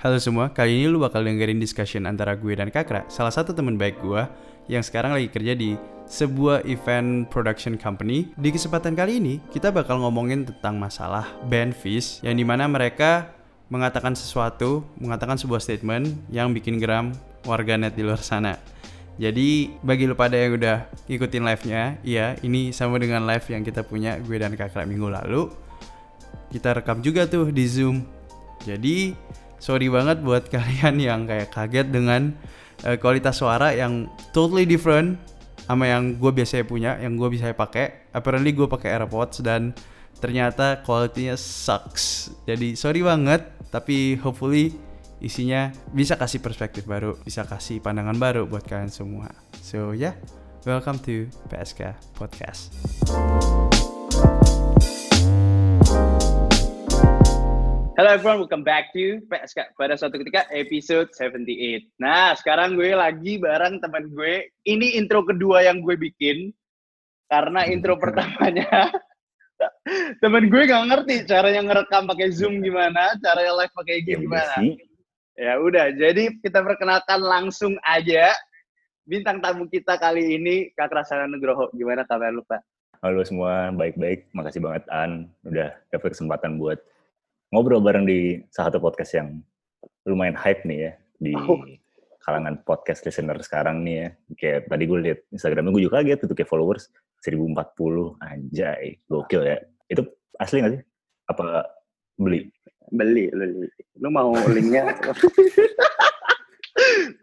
Halo semua, kali ini lu bakal dengerin discussion antara gue dan Kakra, salah satu teman baik gue yang sekarang lagi kerja di sebuah event production company. Di kesempatan kali ini, kita bakal ngomongin tentang masalah band Fish, yang di mana mereka mengatakan sesuatu, mengatakan sebuah statement yang bikin geram warganet di luar sana. Jadi bagi lu pada yang udah ngikutin live-nya, iya ini sama dengan live yang kita punya gue dan Kakra minggu lalu. Kita rekam juga tuh di Zoom. Jadi sorry banget buat kalian yang kayak kaget dengan uh, kualitas suara yang totally different sama yang gue biasanya punya, yang gue bisa pakai. Apparently gue pakai AirPods dan ternyata kualitinya sucks. Jadi sorry banget, tapi hopefully isinya bisa kasih perspektif baru, bisa kasih pandangan baru buat kalian semua. So yeah, welcome to PSK Podcast. Hello everyone, welcome back to PSK pada suatu ketika episode 78. Nah, sekarang gue lagi bareng teman gue. Ini intro kedua yang gue bikin karena intro pertamanya temen gue gak ngerti caranya ngerekam pakai Zoom gimana, caranya live pakai IG gimana. Ya udah, jadi kita perkenalkan langsung aja bintang tamu kita kali ini Kak Rasana Nugroho. Gimana kabar lu, Pak? Halo semua, baik-baik. Makasih banget An udah dapet kesempatan buat ngobrol bareng di salah satu podcast yang lumayan hype nih ya di oh. kalangan podcast listener sekarang nih ya. Kayak tadi gue liat Instagramnya gue juga kaget tuh kayak followers 1040 anjay gokil ya. Itu asli gak sih? Apa beli? Beli, beli. Lu mau linknya?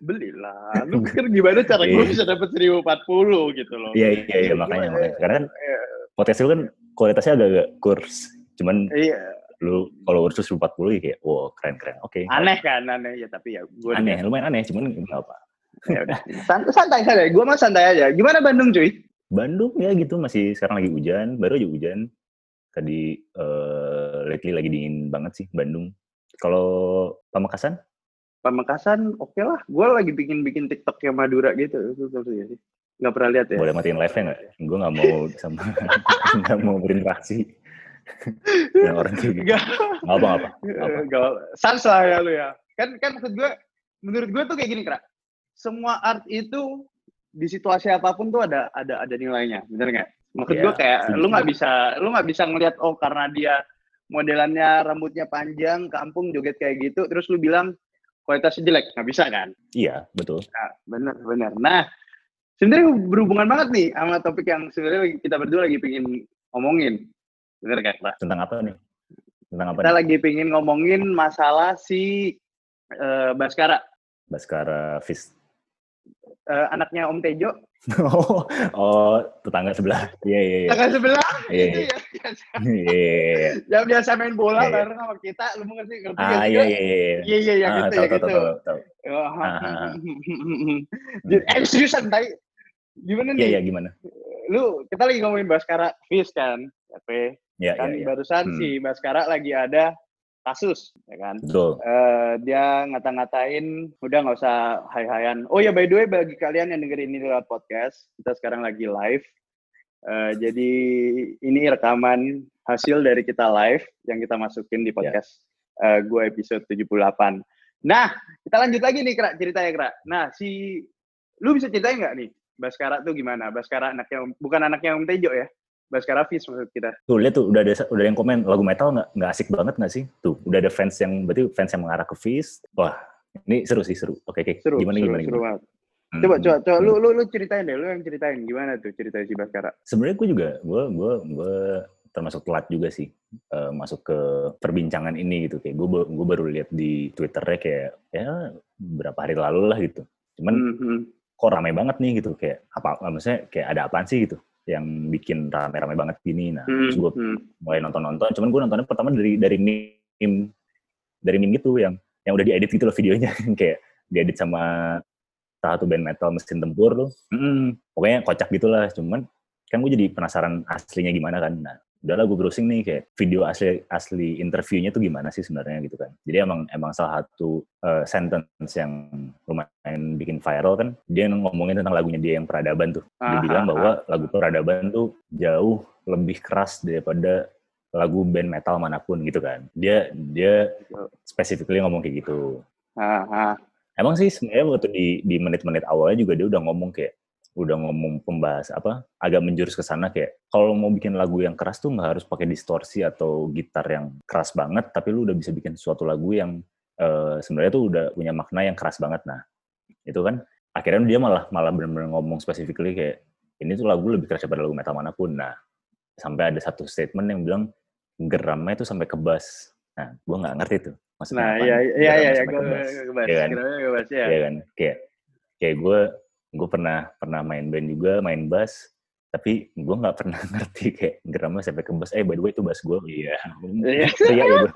belilah. Lu pikir gimana cara gue iya. bisa dapat 1040 gitu loh. Iya, iya, iya, makanya. makanya. Karena kan iya. podcast itu kan kualitasnya agak-agak kurs. Cuman iya lu kalau ursus 40 ya kayak wow keren keren oke. Okay. aneh kan aneh. Ya tapi ya gue aneh lumayan aneh cuman nggak apa ya udah. Santai santai santai gue mah santai aja. Gimana Bandung cuy? Bandung ya gitu masih sekarang lagi hujan baru aja hujan. Tadi uh, lately lagi dingin banget sih Bandung. Kalau Pamekasan? Pamekasan oke okay lah. Gue lagi bikin bikin TikTok yang Madura gitu. Ya sih. Nggak pernah lihat ya? Boleh matiin live nya nggak? Gue nggak mau sama nggak mau berinteraksi yang orang kayak gitu. Gak apa apa. Gak sans lah ya lu ya. Kan kan maksud gue, menurut gue tuh kayak gini kak. Semua art itu di situasi apa pun tuh ada ada ada nilainya, bener nggak? Maksud yeah. gue kayak lu nggak bisa lu nggak bisa ngelihat oh karena dia modelannya rambutnya panjang, kampung joget kayak gitu, terus lu bilang kualitasnya jelek, nggak bisa kan? Iya betul. Nah, bener bener. Nah sebenarnya berhubungan banget nih sama topik yang sebenarnya kita berdua lagi pengen ngomongin Bener kan, Pak? Tentang apa nih? Tentang apa Kita nih? lagi pingin ngomongin masalah si uh, Baskara. Baskara Fis. Uh, anaknya Om Tejo. oh, oh, tetangga sebelah. Iya, iya, iya. Tetangga sebelah? Iya, iya. Iya, iya. Yang biasa main bola yeah, bareng sama kita, lu mau ngerti? Ngerti ah, iya, iya, iya. Iya, iya, yang ah, itu, yang itu. Eh, seriusan, tadi. Gimana nih? Iya, iya, gimana? Lu, kita lagi ngomongin Baskara Fis kan? tapi ya, kan ya, ya. barusan hmm. si Baskara lagi ada kasus ya kan Betul. Uh, dia ngata-ngatain udah nggak usah hai-hayan oh ya by the way bagi kalian yang dengerin ini lewat podcast kita sekarang lagi live uh, jadi ini rekaman hasil dari kita live yang kita masukin di ya. podcast yeah. uh, gue episode 78 nah kita lanjut lagi nih krak ceritanya krak nah si lu bisa ceritain nggak nih Baskara tuh gimana Baskara anaknya bukan anaknya Om Tejo ya Baskara Fis maksud kita. Tuh lihat tuh udah ada udah ada yang komen lagu metal nggak nggak asik banget nggak sih? Tuh udah ada fans yang berarti fans yang mengarah ke Fis. Wah ini seru sih seru. Oke oke. Seru, gimana seru, gimana seru gimana? Hmm. Coba coba coba lu lu lu ceritain deh, lu yang ceritain gimana tuh cerita si Baskara. Sebenarnya gue juga gue gue gue termasuk telat juga sih uh, masuk ke perbincangan ini gitu kayak gue gue baru lihat di twitternya kayak ya berapa hari lalu lah gitu cuman mm -hmm. kok ramai banget nih gitu kayak apa maksudnya kayak ada apaan sih gitu yang bikin rame-rame banget gini. Nah, hmm, terus gue hmm. mulai nonton-nonton. Cuman gue nontonnya pertama dari dari meme dari meme gitu yang yang udah diedit gitu loh videonya kayak diedit sama salah satu band metal mesin tempur tuh. Hmm, pokoknya kocak gitulah. Cuman kan gue jadi penasaran aslinya gimana kan. Nah, udahlah gue browsing nih kayak video asli asli interviewnya tuh gimana sih sebenarnya gitu kan jadi emang emang salah satu uh, sentence yang lumayan bikin viral kan dia ngomongin tentang lagunya dia yang peradaban tuh dia Aha. bilang bahwa lagu peradaban tuh jauh lebih keras daripada lagu band metal mana pun gitu kan. Dia dia specifically ngomong kayak gitu. Aha. Emang sih sebenarnya waktu di di menit-menit awalnya juga dia udah ngomong kayak udah ngomong pembahas apa agak menjurus ke sana kayak kalau mau bikin lagu yang keras tuh nggak harus pakai distorsi atau gitar yang keras banget tapi lu udah bisa bikin suatu lagu yang uh, sebenarnya tuh udah punya makna yang keras banget. Nah itu kan akhirnya dia malah malah benar-benar ngomong specifically kayak ini tuh lagu lebih keras daripada lagu metal mana pun. Nah sampai ada satu statement yang bilang geramnya itu sampai ke bass. Nah gue nggak ngerti tuh maksudnya nah, apa iya iya iya iya gue ke ya kan? ya. ya kan? Kayak kayak gue gue pernah pernah main band juga main bass tapi gue nggak pernah ngerti kayak geramnya sampai ke bass. Eh by the way itu bass gue iya. Iya. Ya gue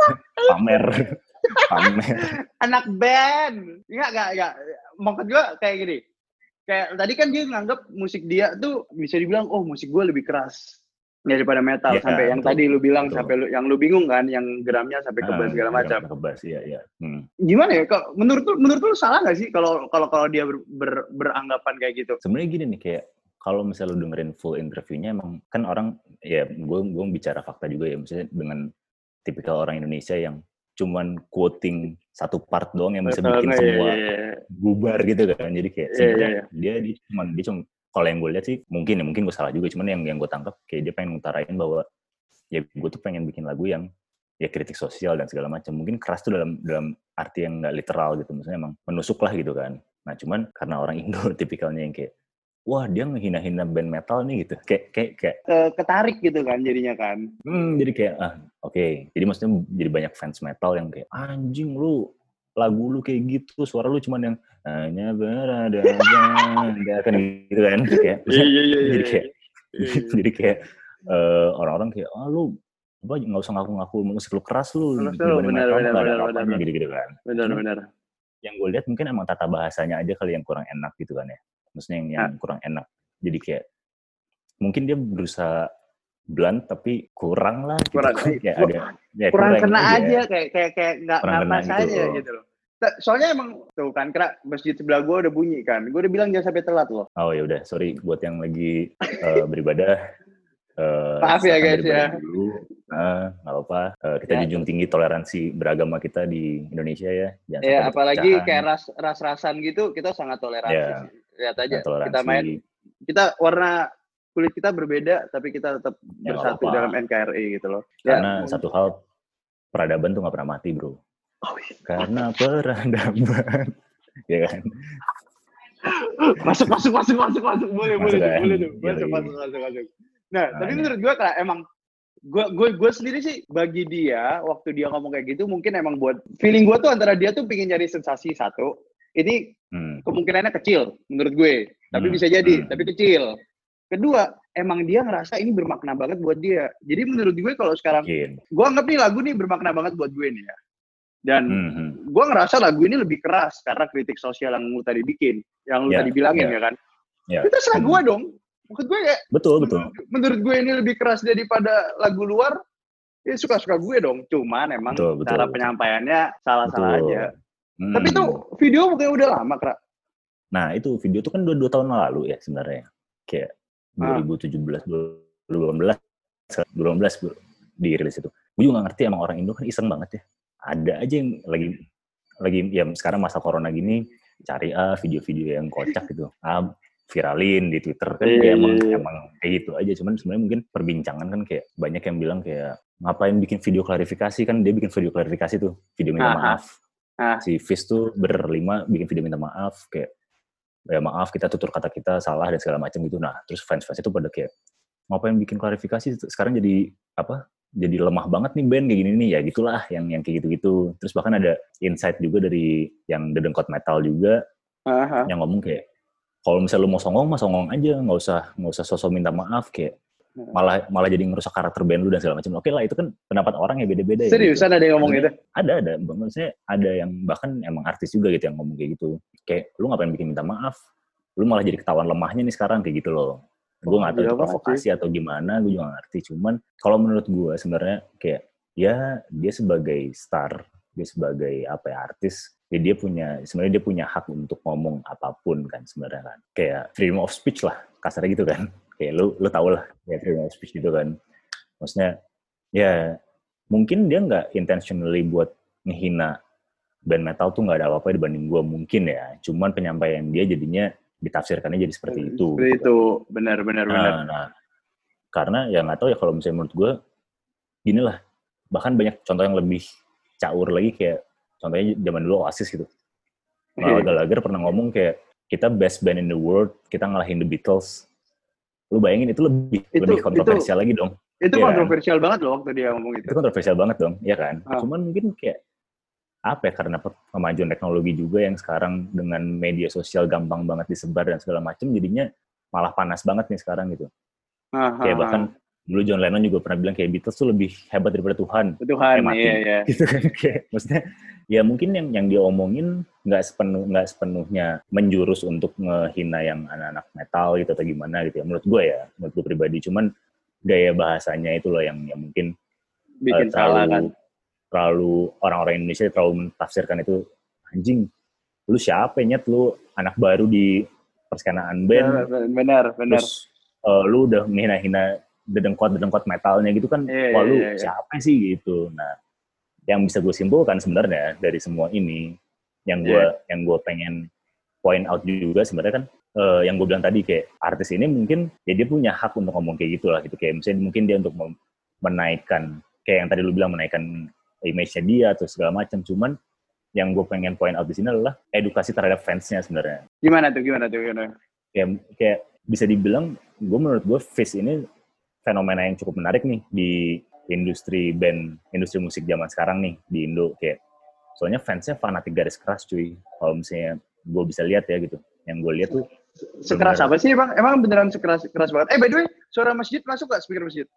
pamer. Pamer. Anak band. Nggak nggak nggak. Maksud gue kayak gini. Kayak tadi kan dia nganggap musik dia tuh bisa dibilang oh musik gue lebih keras daripada metal yeah, sampai yang tadi lu bilang betul. sampai lu yang lu bingung kan yang geramnya sampai ke bass ah, segala macam. Ke bass iya iya. Hmm. Gimana ya kalau menurut lu menurut lu salah nggak sih kalau kalau kalau dia ber, ber, beranggapan kayak gitu? Sebenarnya gini nih kayak kalau misalnya lu dengerin full interviewnya emang kan orang ya gue gue bicara fakta juga ya misalnya dengan tipikal orang Indonesia yang cuman quoting satu part doang yang bisa bikin semua iya, iya, iya. bubar gitu kan jadi kayak sebenarnya iya, iya. dia dia cuma dia cuma kalau yang gue lihat sih mungkin ya mungkin gue salah juga cuman yang yang gue tangkap kayak dia pengen ngutarain bahwa ya gue tuh pengen bikin lagu yang ya kritik sosial dan segala macam. Mungkin keras tuh dalam dalam arti yang nggak literal gitu maksudnya emang menusuk lah gitu kan. Nah cuman karena orang Indo tipikalnya yang kayak wah dia ngehina-hina band metal nih gitu. Kayak kayak kayak ketarik gitu kan jadinya kan? Hmm, jadi kayak ah oke. Okay. jadi maksudnya jadi banyak fans metal yang kayak anjing lu lagu lu kayak gitu, suara lu cuman yang hanya berada nggak akan gitu kan. Kayak iya, iya, iya, jadi kayak jadi kayak uh, orang-orang kayak ah oh, lu apa nggak usah ngaku-ngaku musik lu keras lu benar benar benar benar. gitu-gitu kan. Benar benar. yang gue lihat mungkin emang tata bahasanya aja kali yang kurang enak gitu kan ya. Maksudnya yang, yang kurang enak. Jadi kayak mungkin dia berusaha blunt tapi kurang lah gitu. kurang. kayak ada ya, kurang, kurang kena aja, aja kayak kayak kayak nggak pas gitu. aja gitu loh. Soalnya emang tuh kan kena masjid sebelah gue udah bunyi kan gue udah bilang jangan sampai telat loh. Oh ya udah sorry buat yang lagi uh, beribadah uh, maaf ya guys ya. dulu. Uh, nggak apa uh, kita ya. junjung tinggi toleransi beragama kita di Indonesia ya. Jangan ya apalagi kayak ras ras rasan gitu kita sangat toleransi ya, lihat aja toleransi. kita main kita warna kulit kita berbeda tapi kita tetap ya, bersatu apa. dalam NKRI gitu loh. Ya. Karena ya. satu hal peradaban tuh nggak pernah mati bro. Oh, iya. Karena peradaban, ya kan. masuk masuk masuk masuk masuk boleh masuk boleh kan? boleh tuh masuk masuk masuk masuk. Nah, nah tapi menurut gue kalau emang gue gue gue sendiri sih bagi dia waktu dia ngomong kayak gitu mungkin emang buat feeling gue tuh antara dia tuh pingin nyari sensasi satu ini hmm. kemungkinannya kecil menurut gue tapi hmm. bisa jadi hmm. tapi kecil Kedua, emang dia ngerasa ini bermakna banget buat dia. Jadi menurut gue kalau sekarang, yeah. gue anggap nih lagu nih bermakna banget buat gue nih ya. Dan mm-hmm. gue ngerasa lagu ini lebih keras karena kritik sosial yang lu tadi bikin, yang lu yeah, tadi bilangin yeah. ya kan. Yeah. Itu salah gue dong. Maksud gue ya. Betul betul. Menurut, menurut gue ini lebih keras daripada lagu luar. Ya suka-suka gue dong. Cuman emang betul, betul, cara betul. penyampaiannya salah-salah aja. Hmm. Tapi itu video mungkin udah lama, Kak. Nah, itu video itu kan dua, dua tahun lalu ya sebenarnya. Kayak 2017 2018 2018 dirilis itu. Gue juga gak ngerti emang orang Indo kan iseng banget ya. Ada aja yang lagi lagi ya sekarang masa corona gini cari ah video-video yang kocak gitu. Ah viralin di Twitter kan kayak emang iya, iya. emang kayak gitu aja. Cuman sebenarnya mungkin perbincangan kan kayak banyak yang bilang kayak ngapain bikin video klarifikasi? Kan dia bikin video klarifikasi tuh video minta maaf. Ah. si Fis tuh berlima bikin video minta maaf kayak ya maaf kita tutur kata kita salah dan segala macam gitu. Nah terus fans-fans itu pada kayak ngapain bikin klarifikasi? Sekarang jadi apa jadi lemah banget nih band kayak gini nih. Ya gitulah yang yang kayak gitu-gitu. Terus bahkan ada insight juga dari yang dedengkot metal juga uh-huh. yang ngomong kayak kalau misalnya lu mau songong mah songong aja. Nggak usah nggak usah sosok minta maaf. Kayak malah malah jadi ngerusak karakter band lu dan segala macam. Oke lah itu kan pendapat orang ya beda-beda ya. Seriusan gitu. ada yang ngomong gitu? Ada ada. Maksudnya ada yang bahkan emang artis juga gitu yang ngomong kayak gitu. Kayak lu ngapain bikin minta maaf? Lu malah jadi ketahuan lemahnya nih sekarang kayak gitu loh. Gue nggak tahu itu provokasi atau gimana, gue juga gak ngerti. Cuman kalau menurut gue sebenarnya kayak ya dia sebagai star, dia sebagai apa ya artis, ya dia punya sebenarnya dia punya hak untuk ngomong apa pun kan sebenarnya kan. Kayak freedom of speech lah kasarnya gitu kan kayak lu lu tau lah ya freedom of speech gitu kan maksudnya Ya, mungkin dia nggak intentionally buat ngehina band metal tuh nggak ada apa-apa dibanding gue mungkin ya. Cuman penyampaian dia jadinya ditafsirkannya jadi seperti itu. Seperti itu, benar benar Nah, benar. nah, karena ya nggak tahu ya kalau misalnya menurut gue, gini lah. Bahkan banyak contoh yang lebih caur lagi kayak contohnya zaman dulu Oasis gitu. Noel Gallagher pernah ngomong kayak kita best band in the world, kita ngalahin the Beatles. Lu bayangin itu lebih Itu- lebih kontroversial lagi dong. Itu kan? kontroversial banget loh waktu dia ngomong itu. Itu kontroversial banget dong, ya kan? Ah. Cuman mungkin kayak apa ya karena kemajuan teknologi juga yang sekarang dengan media sosial gampang banget disebar dan segala macam jadinya malah panas banget nih sekarang gitu. Ah, Kayak ah, bahkan dulu John Lennon juga pernah bilang kayak Beatles tuh lebih hebat daripada Tuhan. Tuhan, iya iya. Gitu kan kayak maksudnya ya mungkin yang yang dia omongin nggak sepenuh nggak sepenuhnya menjurus untuk ngehina yang anak-anak metal gitu atau gimana gitu ya. Menurut gue ya, menurut gue pribadi cuman gaya bahasanya itu loh yang yang mungkin Bikin eh, salah kan. terlalu orang-orang Indonesia terlalu mentafsirkan itu anjing lu siapa nyet lu anak baru di perskenaan band Benar, benar. terus eh, lu udah menghina-hina dedengkot dedengkot metalnya gitu kan Iya, wah iya, lu iya, iya. siapa sih gitu nah yang bisa gue simpulkan sebenarnya dari semua ini yang gue Iya. yang gue pengen point out juga sebenarnya kan eh, yang gue bilang tadi kayak artis ini mungkin ya dia punya hak untuk ngomong kayak gitu lah gitu kayak misalnya mungkin dia untuk menaikkan kayak yang tadi lu bilang menaikkan image-nya dia atau segala macam cuman yang gue pengen point out di sini adalah edukasi terhadap fansnya sebenarnya Gimana tuh, gimana tuh, gimana? kayak kayak bisa dibilang gue menurut gue Fish ini fenomena yang cukup menarik nih di industri band industri musik zaman sekarang nih di Indo kayak soalnya fansnya fanatik garis keras cuy kalau misalnya gue bisa lihat ya gitu yang gue lihat tuh Sekeras apa sih, Bang? Emang beneran sekeras keras banget. Eh, by the way, suara masjid masuk gak speaker masjid?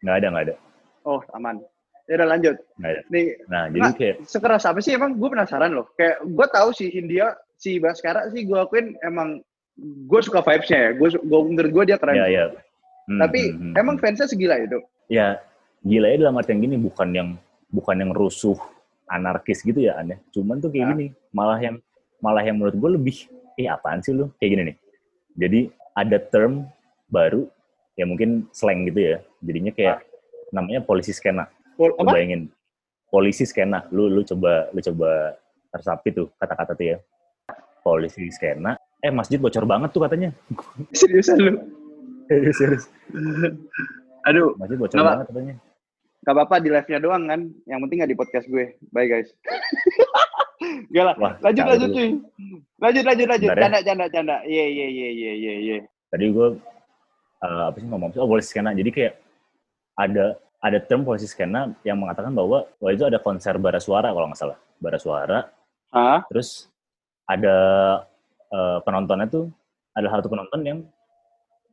nggak ada nggak ada Oh, aman. Ya udah lanjut. nggak ada Nih, nah jadi Nggak. kayak sekeras apa sih emang gue penasaran loh kayak gue tahu si Hindia si Baskara sih gue akuin emang gue suka vibesnya ya gue gue menurut gue dia keren ya ya Hmm, tapi hmm, hmm, emang hmm. fansnya segila itu? Ya gila ya dalam artian gini bukan yang bukan yang rusuh anarkis gitu ya aneh cuman tuh kayak Ah. gini malah yang malah yang menurut gue lebih eh apaan sih lu? Kayak gini nih. Jadi ada term baru ya mungkin slang gitu ya. Jadinya kayak namanya polisi skena. Pol- lu apa? bayangin polisi skena. Lu lu coba lu coba resapi tuh kata-kata tuh ya. Polisi skena. Eh masjid bocor banget tuh katanya. Seriusan lu serius serius aduh masjid bocor Pak. banget katanya gak apa-apa di live nya doang kan yang penting gak di podcast gue bye guys Gak lah, Wah, lanjut lanjut cuy. Lanjut lanjut lanjut. Bentar ya. Canda canda canda. Iya iya iya iya iya iya. tadi gue eh, apa sih ngomong oh polisi skena jadi kayak ada ada term polisi skena yang mengatakan bahwa wah itu ada konser bara suara kalau nggak salah bara suara Hah? terus ada eh, penontonnya tuh ada satu penonton yang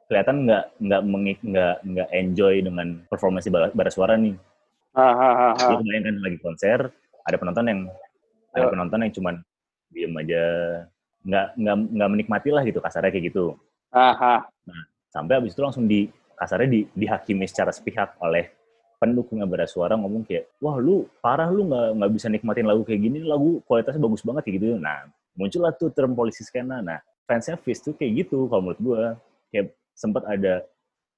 kelihatan nggak nggak nggak nggak enjoy dengan performance bara, bara suara nih. Lu bayangkan lagi konser ada penonton yang ada penonton yang cuman diem aja. Nggak nggak nggak menikmati lah gitu kasarnya kayak gitu. Hah hah. sampai abis itu langsung di kasarnya di, dihakimi secara sepihak oleh pendukungnya bara suara ngomong kayak wah lu parah lu nggak nggak bisa nikmatin lagu kayak gini lagu kualitasnya bagus banget kayak gitu. Nah muncullah tuh term polisi skena. Nah fansnya Fizz tuh kayak gitu kalau menurut gua. Kayak sempat ada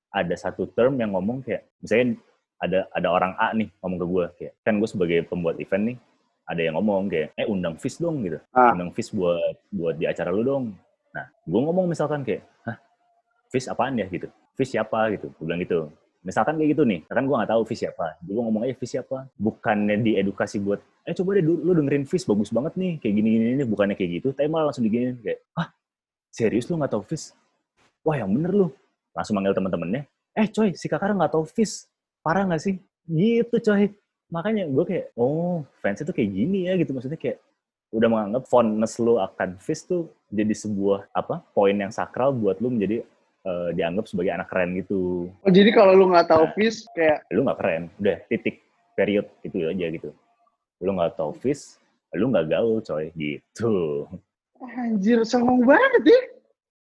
ada satu term yang ngomong kayak misalnya ada ada orang A nih ngomong ke gua kayak kan gue sebagai pembuat event nih ada yang ngomong kayak eh undang Fizz dong gitu. Ah. undang Fizz buat buat di acara lu dong nah gue ngomong misalkan kayak hah? Fish apaan ya? Gitu. Fish siapa? Gitu. Gue bilang gitu. Misalkan kayak gitu nih kan gue nggak tahu Fish siapa. Gue ngomong aja Fish siapa? Bukannya diedukasi buat eh coba deh lu, dengerin Fish bagus banget nih kayak gini gini nih bukannya kayak gitu. Tapi malah langsung diginin kayak ah serius lu nggak tahu Fish wah yang bener lu. Langsung manggil teman-temannya eh coy si kakak nggak tahu Fish parah nggak sih? Gitu coy. Makanya gue kayak oh fans itu kayak gini ya gitu. Maksudnya kayak udah menganggap fondness lu akan Fish tuh jadi sebuah apa poin yang sakral buat lu menjadi eh, dianggap sebagai anak keren gitu. Oh, jadi kalau lu nggak tahu Fizz kayak lu nggak keren. Udah titik period. Itu aja gitu. Lu nggak tahu Fish lu nggak gaul coy. Gitu. Anjir songong banget ya.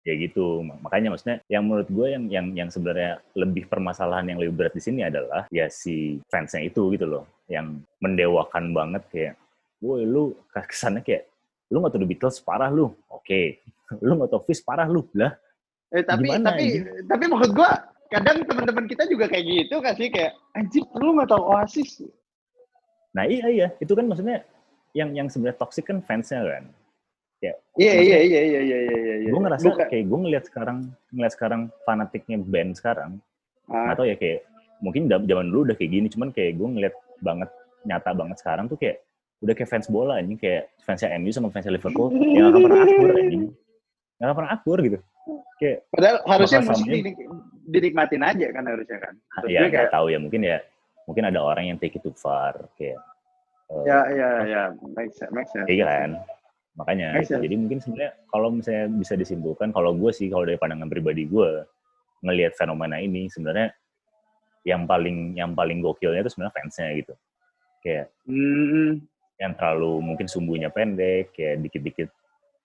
Ya gitu makanya maksudnya yang menurut gue yang yang yang sebenarnya lebih permasalahan yang lebih berat di sini adalah ya si fansnya itu gitu loh yang mendewakan banget kayak woi lu kesannya kayak lu nggak tahu The Beatles parah lu oke lu nggak tahu Fish parah lu lah Eh tapi Gimana, tapi anjing? tapi maksud gua kadang teman-teman kita juga kayak gitu kan sih kayak anjir lu nggak tahu Oasis. Nah iya iya itu kan maksudnya yang yang sebenarnya toxic kan fansnya kan. Kayak, iya iya iya iya iya iya iya. Gue ngerasa Buka. kayak gue ngeliat sekarang ngeliat sekarang fanatiknya band sekarang. Ah. Atau ya kayak mungkin zaman dulu udah kayak gini cuman kayak gue ngeliat banget nyata banget sekarang tuh kayak udah kayak fans bola ini kayak fansnya MU sama fansnya Liverpool yang gak pernah akur ini nggak pernah akur gitu kayak padahal harusnya dinik dinikmatin aja kan harusnya kan Iya nggak kayak, tahu ya mungkin ya mungkin ada orang yang take it too far kayak uh, ya ya ya make sense, make sense. iya kan makanya gitu. jadi mungkin sebenarnya kalau misalnya bisa disimpulkan kalau gue sih kalau dari pandangan pribadi gue ngelihat fenomena ini sebenarnya yang paling yang paling gokilnya itu sebenarnya fansnya gitu. Kayak mm yang terlalu mungkin sumbunya pendek kayak dikit-dikit.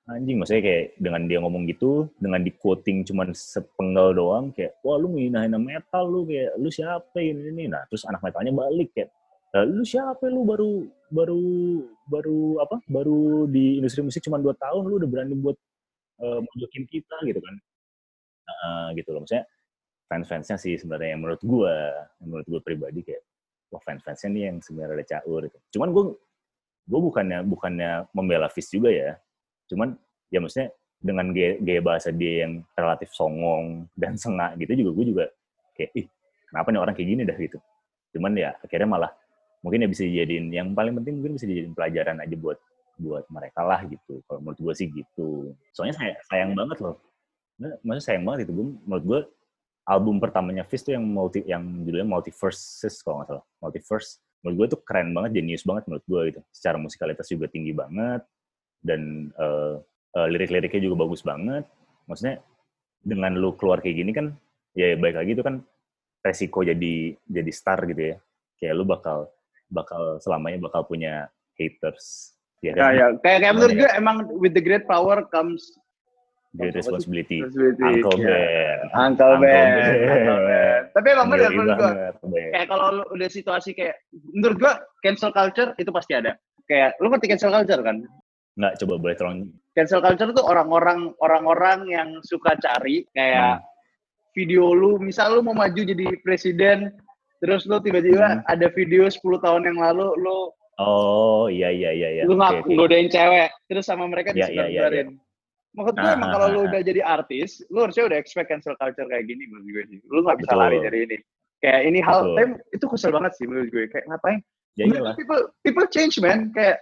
Anjing maksudnya kayak dengan dia ngomong gitu dengan di quoting cuman sepenggal doang kayak wah lu nginahin metal lu kayak lu siapa ini ini nah terus anak metalnya balik kayak lu siapa? Lu baru baru baru apa baru di industri musik cuma dua tahun lu udah berani buat uh, mojokin kita gitu kan. Uh, gitu loh. Maksudnya fans-fansnya sih sebenarnya yang menurut gue menurut gue pribadi kayak wah fans-fansnya nih yang sebenarnya ada caur gitu. Cuman gue gue bukannya bukannya membela Fis juga ya. Cuman ya maksudnya dengan gaya, gaya bahasa dia yang relatif songong dan sengak gitu juga gue juga kayak ih kenapa nih orang kayak gini dah? gitu. Cuman ya akhirnya malah mungkin ya bisa dijadiin yang paling penting mungkin bisa dijadiin pelajaran aja buat buat mereka lah gitu. Kalau menurut gue sih gitu. Soalnya saya sayang banget loh. Nah, maksudnya sayang banget itu gue menurut gue album pertamanya Fist tuh yang multi yang judulnya Multiverses kalau nggak salah. Multiverse. Menurut gue tuh keren banget jenius banget menurut gue gitu. Secara musikalitas juga tinggi banget. Dan uh, uh, lirik-liriknya juga bagus banget. Maksudnya dengan lu keluar kayak gini kan ya baik lagi itu kan resiko jadi jadi star gitu ya. Kayak lu bakal bakal selamanya bakal punya haters ya, ya, ya. kayak kayak menurut gue emang with the great power comes Great responsibility. responsibility. Uncle yeah. Ben. Uncle, Ben. Uncle Ben. Tapi emang benar menurut gua. Kayak kalau lu udah situasi kayak menurut gua cancel culture itu pasti ada. Kayak lu ngerti cancel culture kan? Enggak, coba boleh tolong. Cancel culture tuh orang-orang orang-orang yang suka cari kayak hmm. video lu, misal lu mau maju jadi presiden, terus lu tiba-tiba hmm. ada video 10 tahun yang lalu lu Oh, iya iya iya iya. Lu ngaku okay, godain cewek, terus sama mereka yeah, yeah, yeah, yeah. Maksud gue emang kalau lu udah jadi artis, lu harusnya udah expect cancel culture kayak gini menurut gue sih. Lu gak bisa Betul. lari dari ini. Kayak ini hal, tapi itu kesel banget sih menurut gue. Kayak ngapain? Ya iyalah. People, people change man. Kayak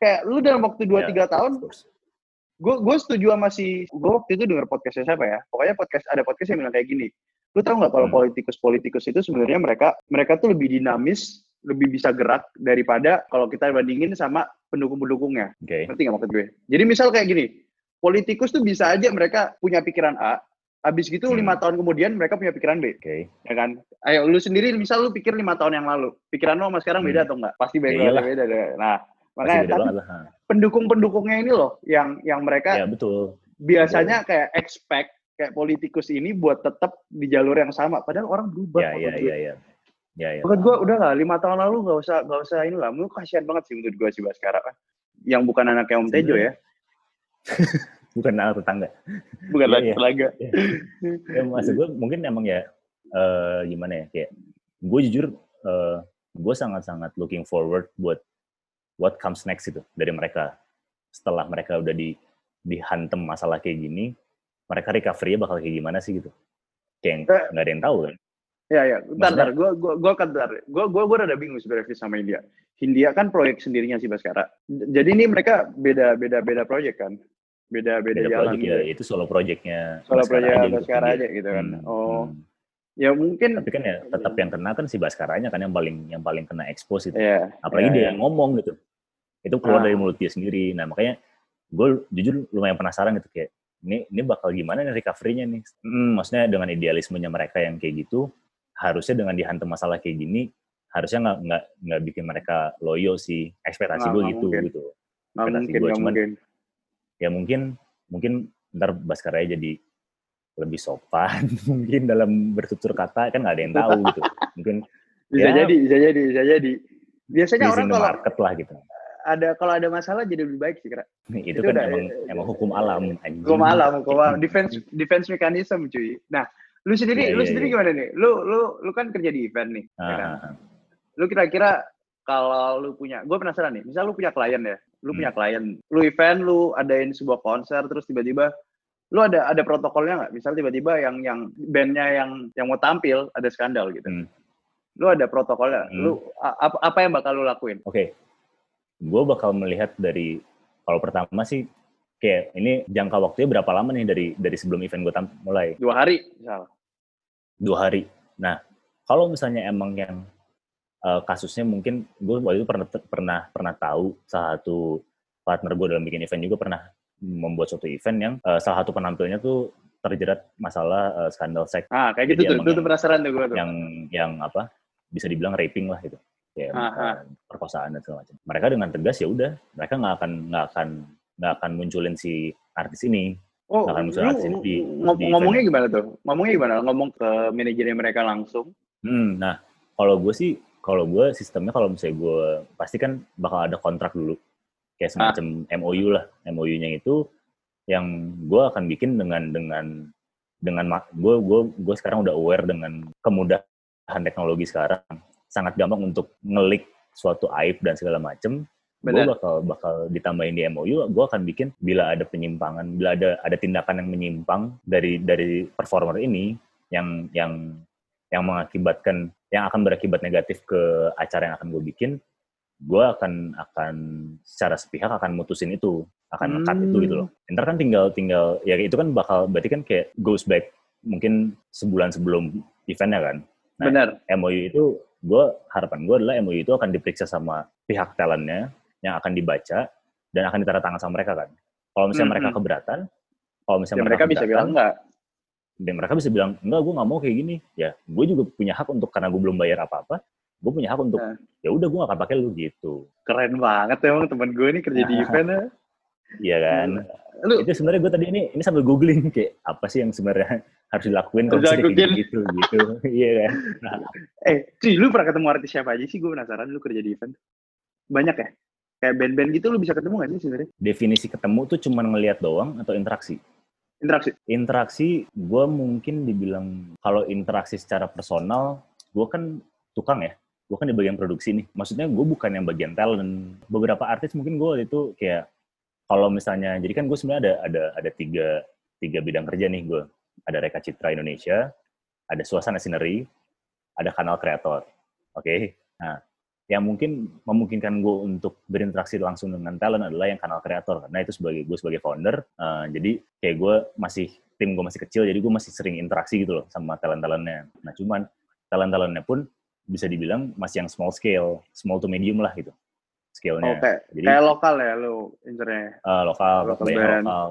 kayak lu dalam waktu 2-3 yeah, tiga tahun, gue gue setuju sama si, gue waktu itu denger podcastnya siapa ya? Pokoknya podcast ada podcast yang bilang kayak gini. Lu tau nggak kalau hmm. politikus-politikus itu sebenarnya mereka mereka tuh lebih dinamis, lebih bisa gerak daripada kalau kita bandingin sama pendukung-pendukungnya. Okay. Ngerti nggak maksud gue? Jadi misal kayak gini, politikus tuh bisa aja mereka punya pikiran A, habis gitu lima hmm. tahun kemudian mereka punya pikiran B. Oke. Okay. Ya kan? Ayo lu sendiri misal lu pikir lima tahun yang lalu, pikiran lu sama sekarang hmm. beda atau enggak? Pasti beda ya, beda deh. Nah, makanya tapi pendukung-pendukungnya ini loh yang yang mereka ya, betul. biasanya betul. kayak expect kayak politikus ini buat tetap di jalur yang sama padahal orang berubah. Ya, iya, iya, iya. Ya, ya. Menurut gue udah lah lima tahun lalu nggak usah nggak usah ini lah. Menurut kasihan banget sih menurut gue sih sekarang yang bukan anaknya Om Tejo ya. bukan anak tetangga. Bukan iya, iya. tetangga. Ya, ya maksud gue mungkin emang ya uh, gimana ya kayak gue jujur uh, gue sangat-sangat looking forward buat what comes next itu dari mereka setelah mereka udah di dihantem masalah kayak gini mereka recovery bakal kayak gimana sih gitu? Kayak eh. nggak ada yang tahu kan? Ya ya. Bentar bentar. Gue gue gue kan gue gue gue rada bingung sebenarnya sama India. India kan proyek sendirinya sih Baskara jadi ini mereka beda beda beda proyek kan? Beda beda, beda jalan gitu. ya. Itu solo projectnya solo project aja, Baskara gitu. aja gitu kan. Hmm, oh. hmm. ya mungkin tapi kan ya tetap yang kena kan si Baskaranya kan yang paling yang paling kena expose itu. Yeah, apalagi yeah, dia yeah. yang ngomong gitu. Itu keluar ah. dari mulut dia sendiri. Nah makanya gue jujur lumayan penasaran gitu kayak ini ini bakal gimana nih recovery-nya nih? Hmm, maksudnya dengan idealismenya mereka yang kayak gitu harusnya dengan dihantam masalah kayak gini harusnya nggak nggak nggak bikin mereka loyo sih ekspektasi gue gitu mungkin. gitu. Ekspektasi gue cuman mungkin. ya mungkin mungkin ntar Baskara jadi lebih sopan mungkin dalam bertutur kata kan nggak ada yang tahu gitu. Mungkin bisa ya, jadi bisa jadi bisa jadi. Biasanya orang kalau market lah gitu ada kalau ada masalah jadi lebih baik sih kira itu, itu kan udah, emang ya, emang hukum alam anjing. hukum alam hukum alam defense defense mechanism cuy nah Lu sendiri, Iya, lu iya, sendiri iya. gimana nih? Lu, lu, lu kan kerja di event nih. ya? Ah, ah, ah. Lu kira-kira kalau lu punya, gue penasaran nih. Misal lu punya klien ya, lu Hmm. punya klien, lu event, lu adain sebuah konser, terus tiba-tiba lu ada ada protokolnya nggak? Misal tiba-tiba yang yang bandnya yang yang mau tampil ada skandal gitu. Hmm. Lu ada protokolnya. Hmm. Lu apa apa yang bakal lu lakuin? Oke, gue bakal melihat dari kalau pertama sih kayak ini jangka waktunya berapa lama nih dari dari sebelum event gue mulai Dua hari, misal. dua hari. Nah, kalau misalnya emang yang uh, kasusnya mungkin gue waktu itu pernah pernah pernah tahu salah satu partner gue dalam bikin event juga pernah membuat suatu event yang uh, salah satu penampilnya tuh terjerat masalah uh, skandal seks Ah, kayak gitu Jadi tuh. tuh yang- penasaran tuh gue tuh. yang yang apa bisa dibilang raping lah gitu uh, perkosaan dan segala macam. Mereka dengan tegas ya udah mereka nggak akan nggak akan nggak akan munculin si artis ini. Oh, Bahkan lu misalnya di- di- ngom- di ngomongnya gimana tuh? Ngomongnya gimana? Ngomong ke manajernya mereka langsung. Hmm, nah kalau gue sih kalau gue sistemnya kalau misalnya gue pasti kan bakal ada kontrak dulu kayak semacam MOU lah MOU-nya itu yang gue akan bikin dengan dengan dengan gue gue gue sekarang udah aware dengan kemudahan teknologi sekarang sangat gampang untuk ngelik suatu aib dan segala macem gue bakal bakal ditambahin di MOU gue akan bikin bila ada penyimpangan bila ada ada tindakan yang menyimpang dari dari performer ini yang yang yang mengakibatkan yang akan berakibat negatif ke acara yang akan gue bikin gue akan akan secara sepihak akan mutusin itu akan cut itu gitu loh. Ntar kan tinggal tinggal ya itu kan bakal berarti kan kayak goes back mungkin sebulan sebelum eventnya kan. Nah, Benar. MOU itu gue harapan gue adalah MOU itu akan diperiksa sama pihak talentnya yang akan dibaca dan akan ditanda tangan sama mereka kan. Kalau misalnya Hmm, mereka keberatan, kalau Ya, misalnya mereka bisa bilang enggak. dan mereka bisa bilang enggak gue nggak mau kayak gini. Ya gue juga punya hak untuk karena gue belum bayar apa-apa, gue punya hak untuk Nah. ya udah gue gak akan pakai lu gitu. Keren banget emang teman gue ini kerja di event ya. Iya kan. Lu Itu sebenarnya gue tadi ini ini sambil googling kayak apa sih yang sebenarnya harus dilakuin kalau kayak dilakuin. gitu gitu. Iya kan. eh, cuy, lu pernah ketemu artis siapa aja sih? Gue penasaran lu kerja di event. Banyak ya? Kayak band-band gitu lu bisa ketemu gak sih sebenarnya? Definisi ketemu tuh cuma ngelihat doang atau interaksi? Interaksi. interaksi gue mungkin dibilang kalau interaksi secara personal gue kan tukang ya gue kan di bagian produksi nih maksudnya gue bukan yang bagian talent beberapa artis mungkin gue itu kayak kalau misalnya jadi kan gue sebenarnya ada ada ada tiga tiga bidang kerja nih gue. Ada Reka Citra Indonesia ada Suasana Scenery ada kanal kreator. Oke? Nah yang mungkin memungkinkan gue untuk berinteraksi langsung dengan talent adalah yang kanal kreator karena itu sebagai gue sebagai founder. Eh, jadi kayak gue masih tim gue masih kecil jadi gue masih sering interaksi gitu loh sama talent talentnya nah cuman talent talentnya pun bisa dibilang masih yang small scale small to medium lah gitu scale-nya Oke. jadi Kayak lokal ya lu internya. eh, lokal banyak band. lokal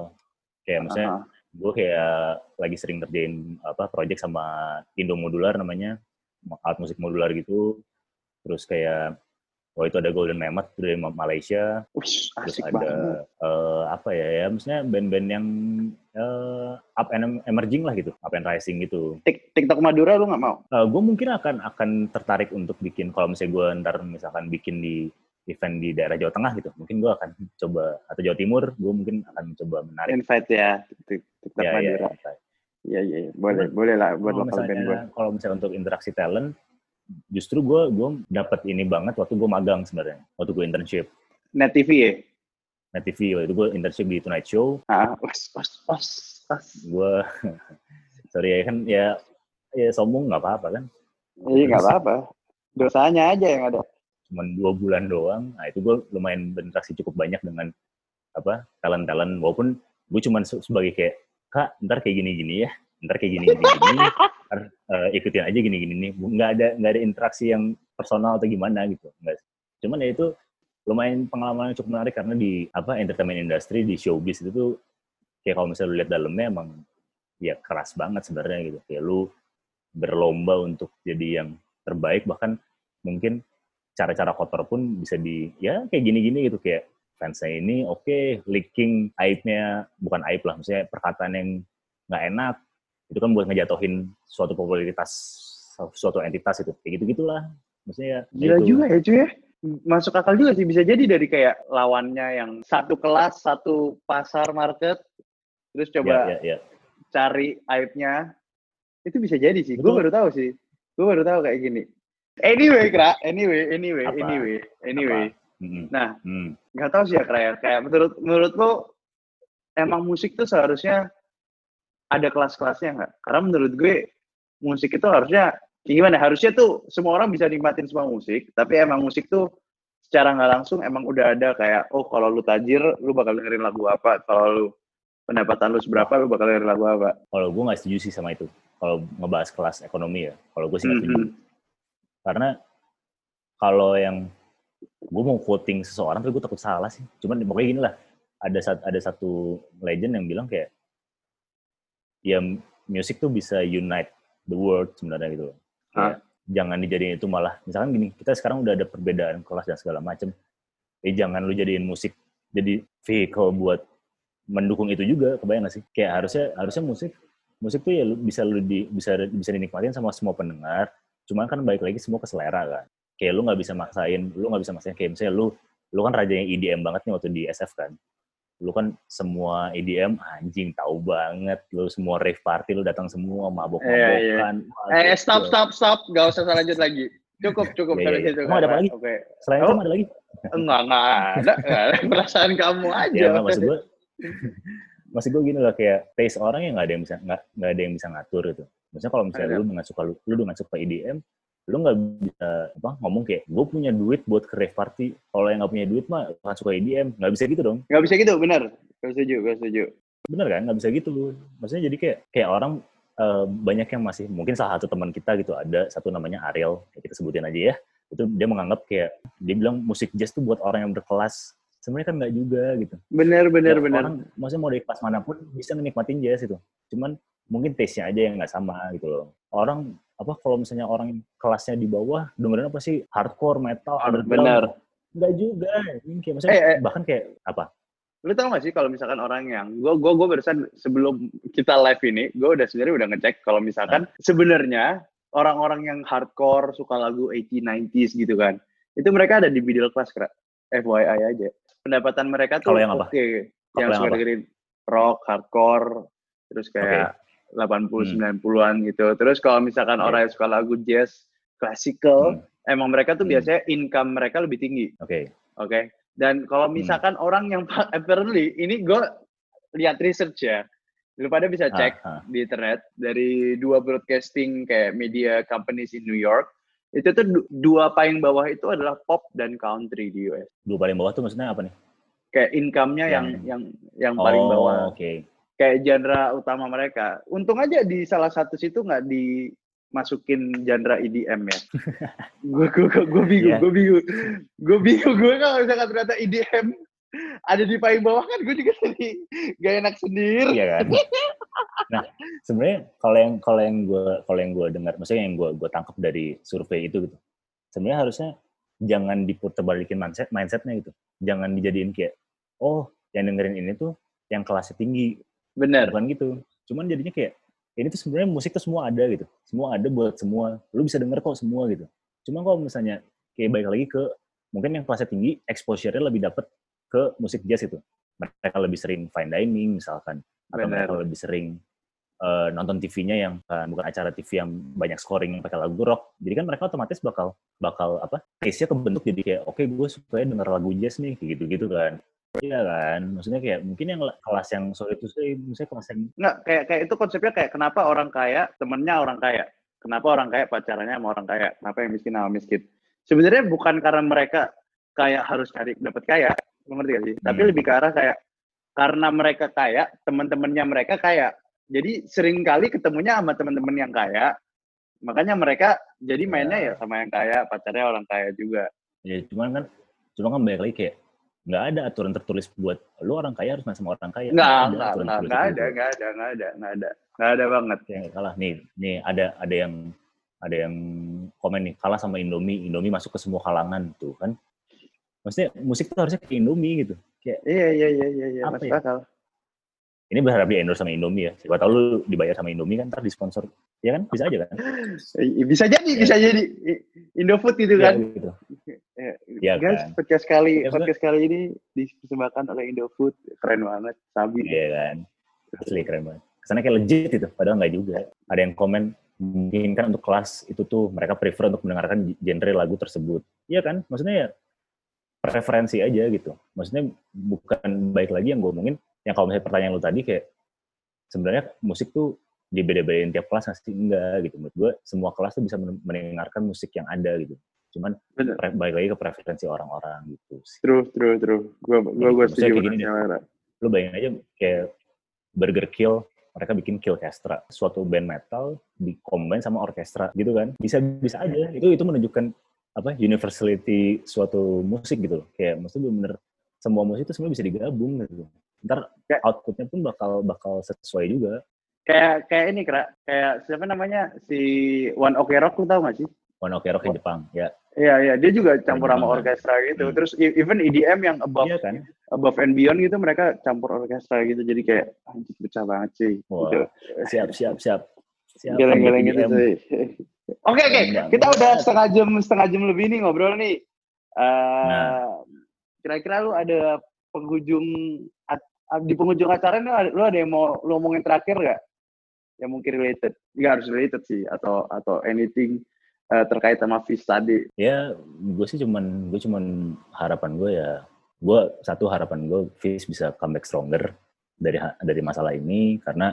kayak misalnya Aha. gue kayak lagi sering kerjain apa project sama Indo Modular namanya alat musik modular gitu terus kayak oh itu ada Golden Mammoth dari Malaysia Wih, terus asik ada banget. eh, apa ya ya maksudnya band-band yang eh, up and emerging lah gitu up and rising gitu Tik- TikTok Madura lu nggak mau? gue mungkin akan akan tertarik untuk bikin kalau misalnya gue ntar misalkan bikin di event di daerah Jawa Tengah gitu mungkin gue akan coba atau Jawa Timur gue mungkin akan coba menarik Invite ya. TikTok ya, ya, ya. Iya, iya. Boleh, boleh lah buat kalau lokal band gue. kalau misalnya untuk interaksi talent justru gue gue dapat ini banget waktu gue magang sebenarnya waktu gue internship Net TV ya? Net TV waktu itu gue internship di Tonight Show Ah, os, os, os, os. gue sorry ya kan ya ya sombong nggak apa-apa kan Iya, nggak apa-apa. Dosanya aja yang ada. Cuman dua bulan doang. Nah itu gue lumayan berinteraksi cukup banyak dengan apa talent talent walaupun gue cuman se- sebagai kayak kak ntar kayak gini gini ya ntar kayak gini gini gini ntar eh, ikutin aja gini gini nih nggak ada nggak ada interaksi yang personal atau gimana gitu nggak. Cuman ya itu lumayan pengalaman yang cukup menarik karena di apa entertainment industry di showbiz itu tuh kayak kalau misalnya lu lihat dalamnya emang ya keras banget sebenarnya gitu. Kayak lu berlomba untuk jadi yang terbaik bahkan mungkin cara-cara kotor pun bisa di ya kayak gini-gini gitu kayak fansnya ini oke leaking aibnya bukan aib lah maksudnya perkataan yang nggak enak itu kan buat ngejatuhin suatu popularitas suatu entitas itu kayak gitu gitulah maksudnya ya Gila itu. juga ya cuy ya. Masuk akal juga sih. Bisa jadi dari kayak lawannya yang satu kelas, satu pasar market. Terus coba ya, ya, ya. cari aibnya. Itu bisa jadi sih. Gue baru tahu sih. Gue baru tahu kayak gini. Anyway, Kra. Anyway, anyway, Apa? anyway, anyway. Mm-mm. Nah, Hmm. nggak tahu sih ya, Kra ya. Kayak menurut menurut lo emang musik tuh seharusnya ada kelas-kelasnya nggak? Karena menurut gue musik itu harusnya gimana? Harusnya tuh semua orang bisa nikmatin semua musik, tapi emang musik tuh secara nggak langsung emang udah ada kayak oh kalau lu tajir lu bakal dengerin lagu apa, kalau lu pendapatan lu seberapa lu bakal dengerin lagu apa. Kalau gue nggak setuju sih sama itu. Kalau ngebahas kelas ekonomi ya, kalau gue sih nggak setuju. Mhm. Karena kalau yang gue mau quoting seseorang tapi gue takut salah sih. Cuman pokoknya gini lah, ada sat- ada satu legend yang bilang kayak ya musik tuh bisa unite the world sebenarnya gitu loh. Kayak, jangan dijadiin itu malah misalkan gini, kita sekarang udah ada perbedaan kelas dan segala macem. Eh jangan lu jadiin musik jadi vehicle buat mendukung itu juga, kebayang gak sih? Kayak harusnya harusnya musik musik tuh ya lu, bisa lu di, bisa bisa dinikmatin sama semua pendengar. Cuman kan balik lagi semua ke selera kan. Kayak lu nggak bisa maksain, lu nggak bisa maksain kayak misalnya lu lu kan rajanya EDM banget nih waktu di SF kan. Lu kan semua EDM anjing tahu banget. Lu semua rave party lu datang semua mabok-mabokan. Eh, stop, stop, stop. Gak usah lanjut lagi. Cukup, cukup. Iya, iya, iya. situ, Emang ada Kra. apa lagi? Oke. Selain Oh. itu ada lagi? Enggak, enggak ada. Enggak ada. Perasaan kamu aja. Ya maksud gue maksud gue gini loh kayak taste orang yang nggak ada yang bisa nggak ada yang bisa ngatur gitu. Maksudnya kalau misalnya Ada. lu nggak suka lu, lu nggak suka EDM, lu nggak bisa apa ngomong kayak gue punya duit buat ke rave party. Kalau yang nggak punya duit mah nggak suka EDM, nggak bisa gitu dong. Nggak bisa gitu, benar. Gue setuju, gue setuju. Bener kan? Nggak bisa gitu. Maksudnya jadi kayak kayak orang eh, banyak yang masih mungkin salah satu teman kita gitu ada satu namanya Ariel ya kita sebutin aja ya itu dia menganggap kayak dia bilang musik jazz tuh buat orang yang berkelas sebenarnya kan nggak juga gitu Benar, benar, Ya, benar. Orang, maksudnya mau dari kelas mana pun bisa menikmatin jazz itu. Cuman mungkin taste-nya aja yang nggak sama gitu loh. Orang apa kalau misalnya orang yang kelasnya di bawah dengerin apa sih? Hardcore metal underground. Benar. nggak juga ini kayak maksudnya Eh, eh. bahkan kayak apa? Lu tau gak sih kalau misalkan orang yang gue gue gue barusan sebelum kita live ini gue udah sebenarnya udah ngecek kalau misalkan sebenarnya orang-orang yang hardcore suka lagu 80 90s gitu kan itu mereka ada di middle class kira FYI aja. Pendapatan mereka tuh Kalau yang apa? oke. Yang Kalau yang suka dengerin rock hardcore terus kayak 80 90-an gitu terus kalau misalkan Oke. orang yang suka lagu jazz classical Hmm. emang mereka tuh Hmm. biasanya income mereka lebih tinggi oke Oke. Dan kalau Hmm. misalkan orang yang apparently ini gue lihat research ya. Lu pada bisa cek Ah, ah. di internet dari dua broadcasting kayak media companies in New York. Itu tuh du- dua paling bawah itu adalah pop dan country di US. dua paling bawah tuh maksudnya apa nih Kayak income-nya yang Yang- yang yang paling oh, bawah. oke Kayak genre utama mereka. Untung aja di salah satu situ nggak dimasukin genre EDM ya. gue gue gue bingung, Iya. gue bingung, gue bingung gue kalau misalkan ternyata EDM ada di paling bawah kan gue juga jadi gak enak sendiri. iya kan nah sebenarnya kalau yang kalau yang gue kalau yang gue dengar maksudnya yang gue gue tangkap dari survei itu gitu sebenarnya harusnya jangan diputar balikin mindset mindsetnya gitu jangan dijadiin kayak oh yang dengerin ini tuh yang kelasnya tinggi Bener. bukan gitu. Cuman jadinya kayak ini tuh sebenarnya musik tuh semua ada gitu. Semua ada buat semua. Lu bisa denger kok semua gitu. Cuma kalau misalnya kayak balik lagi ke mungkin yang kelasnya tinggi exposure-nya lebih dapet ke musik jazz itu mereka lebih sering fine dining misalkan. Atau mereka lebih sering eh, nonton TV-nya yang eh, bukan acara TV yang banyak scoring yang pakai lagu rock. Jadi kan mereka otomatis bakal bakal apa taste-nya kebentuk. Jadi kayak oke gue suka denger lagu jazz nih kayak gitu-gitu kan Iya kan, maksudnya kayak mungkin yang kelas yang sorry itu sih, misalnya kelas yang Nggak, kayak kayak itu konsepnya kayak kenapa orang kaya temennya orang kaya. Kenapa orang kaya pacarannya sama orang kaya. Kenapa yang miskin sama miskin. Sebenarnya bukan karena mereka kayak harus cari dapat kaya. Lu ngerti gak sih? Tapi Hmm. lebih ke arah kayak karena mereka kaya, teman-temannya mereka kaya. Jadi sering kali ketemunya sama teman-teman yang kaya. Makanya mereka jadi mainnya ya sama yang kaya, pacarnya orang kaya juga. ya cuman kan cuma kan balik lagi kayak nggak ada aturan tertulis buat lu orang kaya harus main sama orang kaya Nggak, ada nggak, nggak, nggak ada, nggak ada, nggak ada, nggak ada. Nggak ada banget. yang kalah nih nih ada ada yang ada yang komen nih kalah sama Indomie Indomie masuk ke semua kalangan tuh kan maksudnya musik tuh harusnya kayak Indomie gitu kayak Iya, iya, iya, iya, iya. Apa Masuk ya? akal. Ini berharap di endorse sama Indomie ya. Siapa tahu lu dibayar sama Indomie kan ntar disponsor. Ya kan? Bisa aja kan? Bisa jadi, bisa jadi. I- Indofood gitu ya, kan. gitu. Eh, Iya guys, kan. podcast kali Ya, podcast kali ini dipersembahkan oleh Indofood. Keren banget, Sabi. iya kan? Asli keren banget. Kesannya kayak legit itu padahal nggak juga. Ada yang komen mungkin kan untuk kelas itu tuh mereka prefer untuk mendengarkan genre lagu tersebut. Iya kan? Maksudnya ya preferensi aja gitu. Maksudnya bukan baik lagi yang gue omongin yang kalau misalnya pertanyaan lu tadi kayak sebenarnya musik tuh dibeda-bedain tiap kelas nggak sih enggak gitu menurut gue semua kelas tuh bisa mendengarkan musik yang ada gitu cuman pre- balik lagi ke preferensi orang-orang gitu sih. True, true, true. Gue gue gue setuju kayak gini deh. Lu bayangin aja kayak Burger Kill mereka bikin Kill Orchestra, suatu band metal dikombin sama orkestra gitu kan. Bisa bisa aja. Itu itu menunjukkan apa universality suatu musik gitu loh. Kayak maksudnya bener semua musik itu semua bisa digabung gitu. Ntar kayak, outputnya pun bakal bakal sesuai juga. Kayak kayak ini kira kayak siapa namanya si One Ok Rock lu tau gak sih? One Ok Rock di Jepang ya. Iya iya dia juga campur sama orkestra gitu. Hmm. Terus e, even EDM yang above iya kan? above and beyond gitu mereka campur orkestra gitu. Jadi kayak anjir pecah banget sih. Wow. Gitu. Siap siap siap. siap Geleng-geleng gitu sih. Oke oke, kita udah setengah jam setengah jam lebih nih ngobrol nih. Uh, nah. Kira-kira lu ada penghujung di penghujung acara ini lu ada yang mau lu omongin terakhir gak? Yang mungkin related, nggak harus related sih atau atau anything uh, terkait sama Fish tadi? Ya, gue sih cuman gue cuman harapan gue ya, gue satu harapan gue Fish bisa comeback stronger dari dari masalah ini karena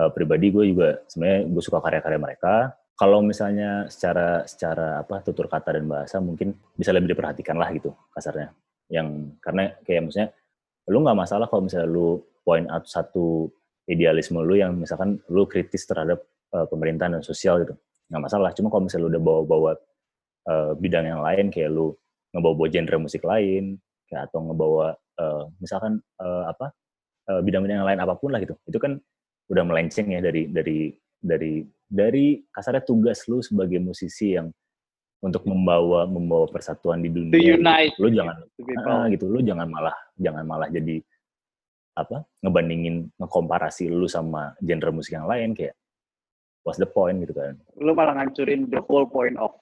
uh, pribadi gue juga sebenarnya gue suka karya-karya mereka. Kalau misalnya secara secara apa tutur kata dan bahasa mungkin bisa lebih diperhatikan lah gitu kasarnya. Yang karena kayak misalnya lu nggak masalah kalau misalnya lu point out satu idealisme lu yang misalkan lu kritis terhadap uh, pemerintahan dan sosial gitu. Nggak masalah cuma kalau misalnya lu udah bawa-bawa uh, bidang yang lain kayak lu ngebawa-bawa genre musik lain kayak atau ngebawa uh, misalkan uh, apa uh, bidang-bidang yang lain apa pun lah gitu. Itu kan udah melenceng ya dari dari dari dari kasarnya tugas lu sebagai musisi yang untuk membawa membawa persatuan di dunia. unite. Lu jangan uh, gitu, lu jangan malah jangan malah jadi apa ngebandingin ngekomparasi lu sama genre musik yang lain kayak what's the point gitu kan. Lu malah ngancurin the whole point of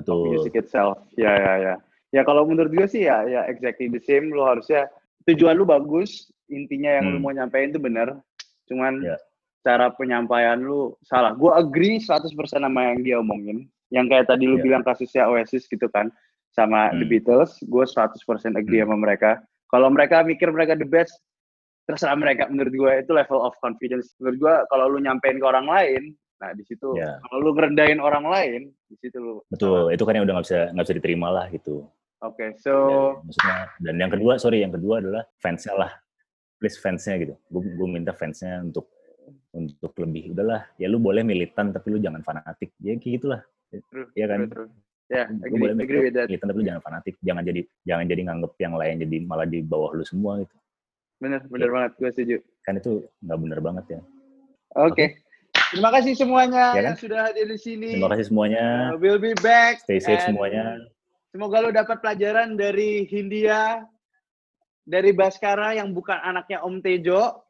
betul. of music itself. Ya ya ya. Ya kalau menurut gue sih ya ya exactly the same. Lu harusnya tujuan lu bagus intinya yang hmm. lu mau nyampein itu benar cuman yeah. cara penyampaian lu salah. Gue agree 100% sama yang dia omongin yang kayak tadi lu yeah. bilang kasusnya Oasis gitu kan sama hmm. The Beatles gue 100% agree hmm. sama mereka. Kalau mereka mikir mereka the best terserah mereka. Menurut gue itu level of confidence. Menurut gue kalau lu nyampein ke orang lain nah di situ. Yeah. kalau lu ngerendahin orang lain di situ lu betul itu kan yang udah nggak bisa nggak bisa diterima lah gitu. Oke okay, so dan, maksudnya dan yang kedua sorry yang kedua adalah fansnya lah. Please fansnya gitu. Gue gue minta fansnya untuk untuk lebih udahlah ya lu boleh militan tapi lu jangan fanatik. Ya kayak gitulah Iya kan true, true. Ya, yeah, agree, boleh agree with that. Militan tapi jangan fanatik, jangan jadi jangan jadi nganggep yang lain jadi malah di bawah lu semua gitu. Bener, bener ya. banget, gue setuju. Kan itu nggak bener banget ya. Oke. Okay. Terima kasih semuanya ya, yang kan? sudah hadir di sini. Terima kasih semuanya. Uh, we'll be back. Stay safe semuanya. Semoga lo dapat pelajaran dari Hindia, dari Baskara yang bukan anaknya Om Tejo.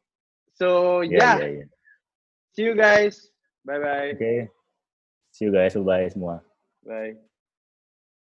So, ya. Yeah, yeah. yeah, yeah. See you guys. Bye-bye. Oke. Okay. See you guys. Bye semua. Bye.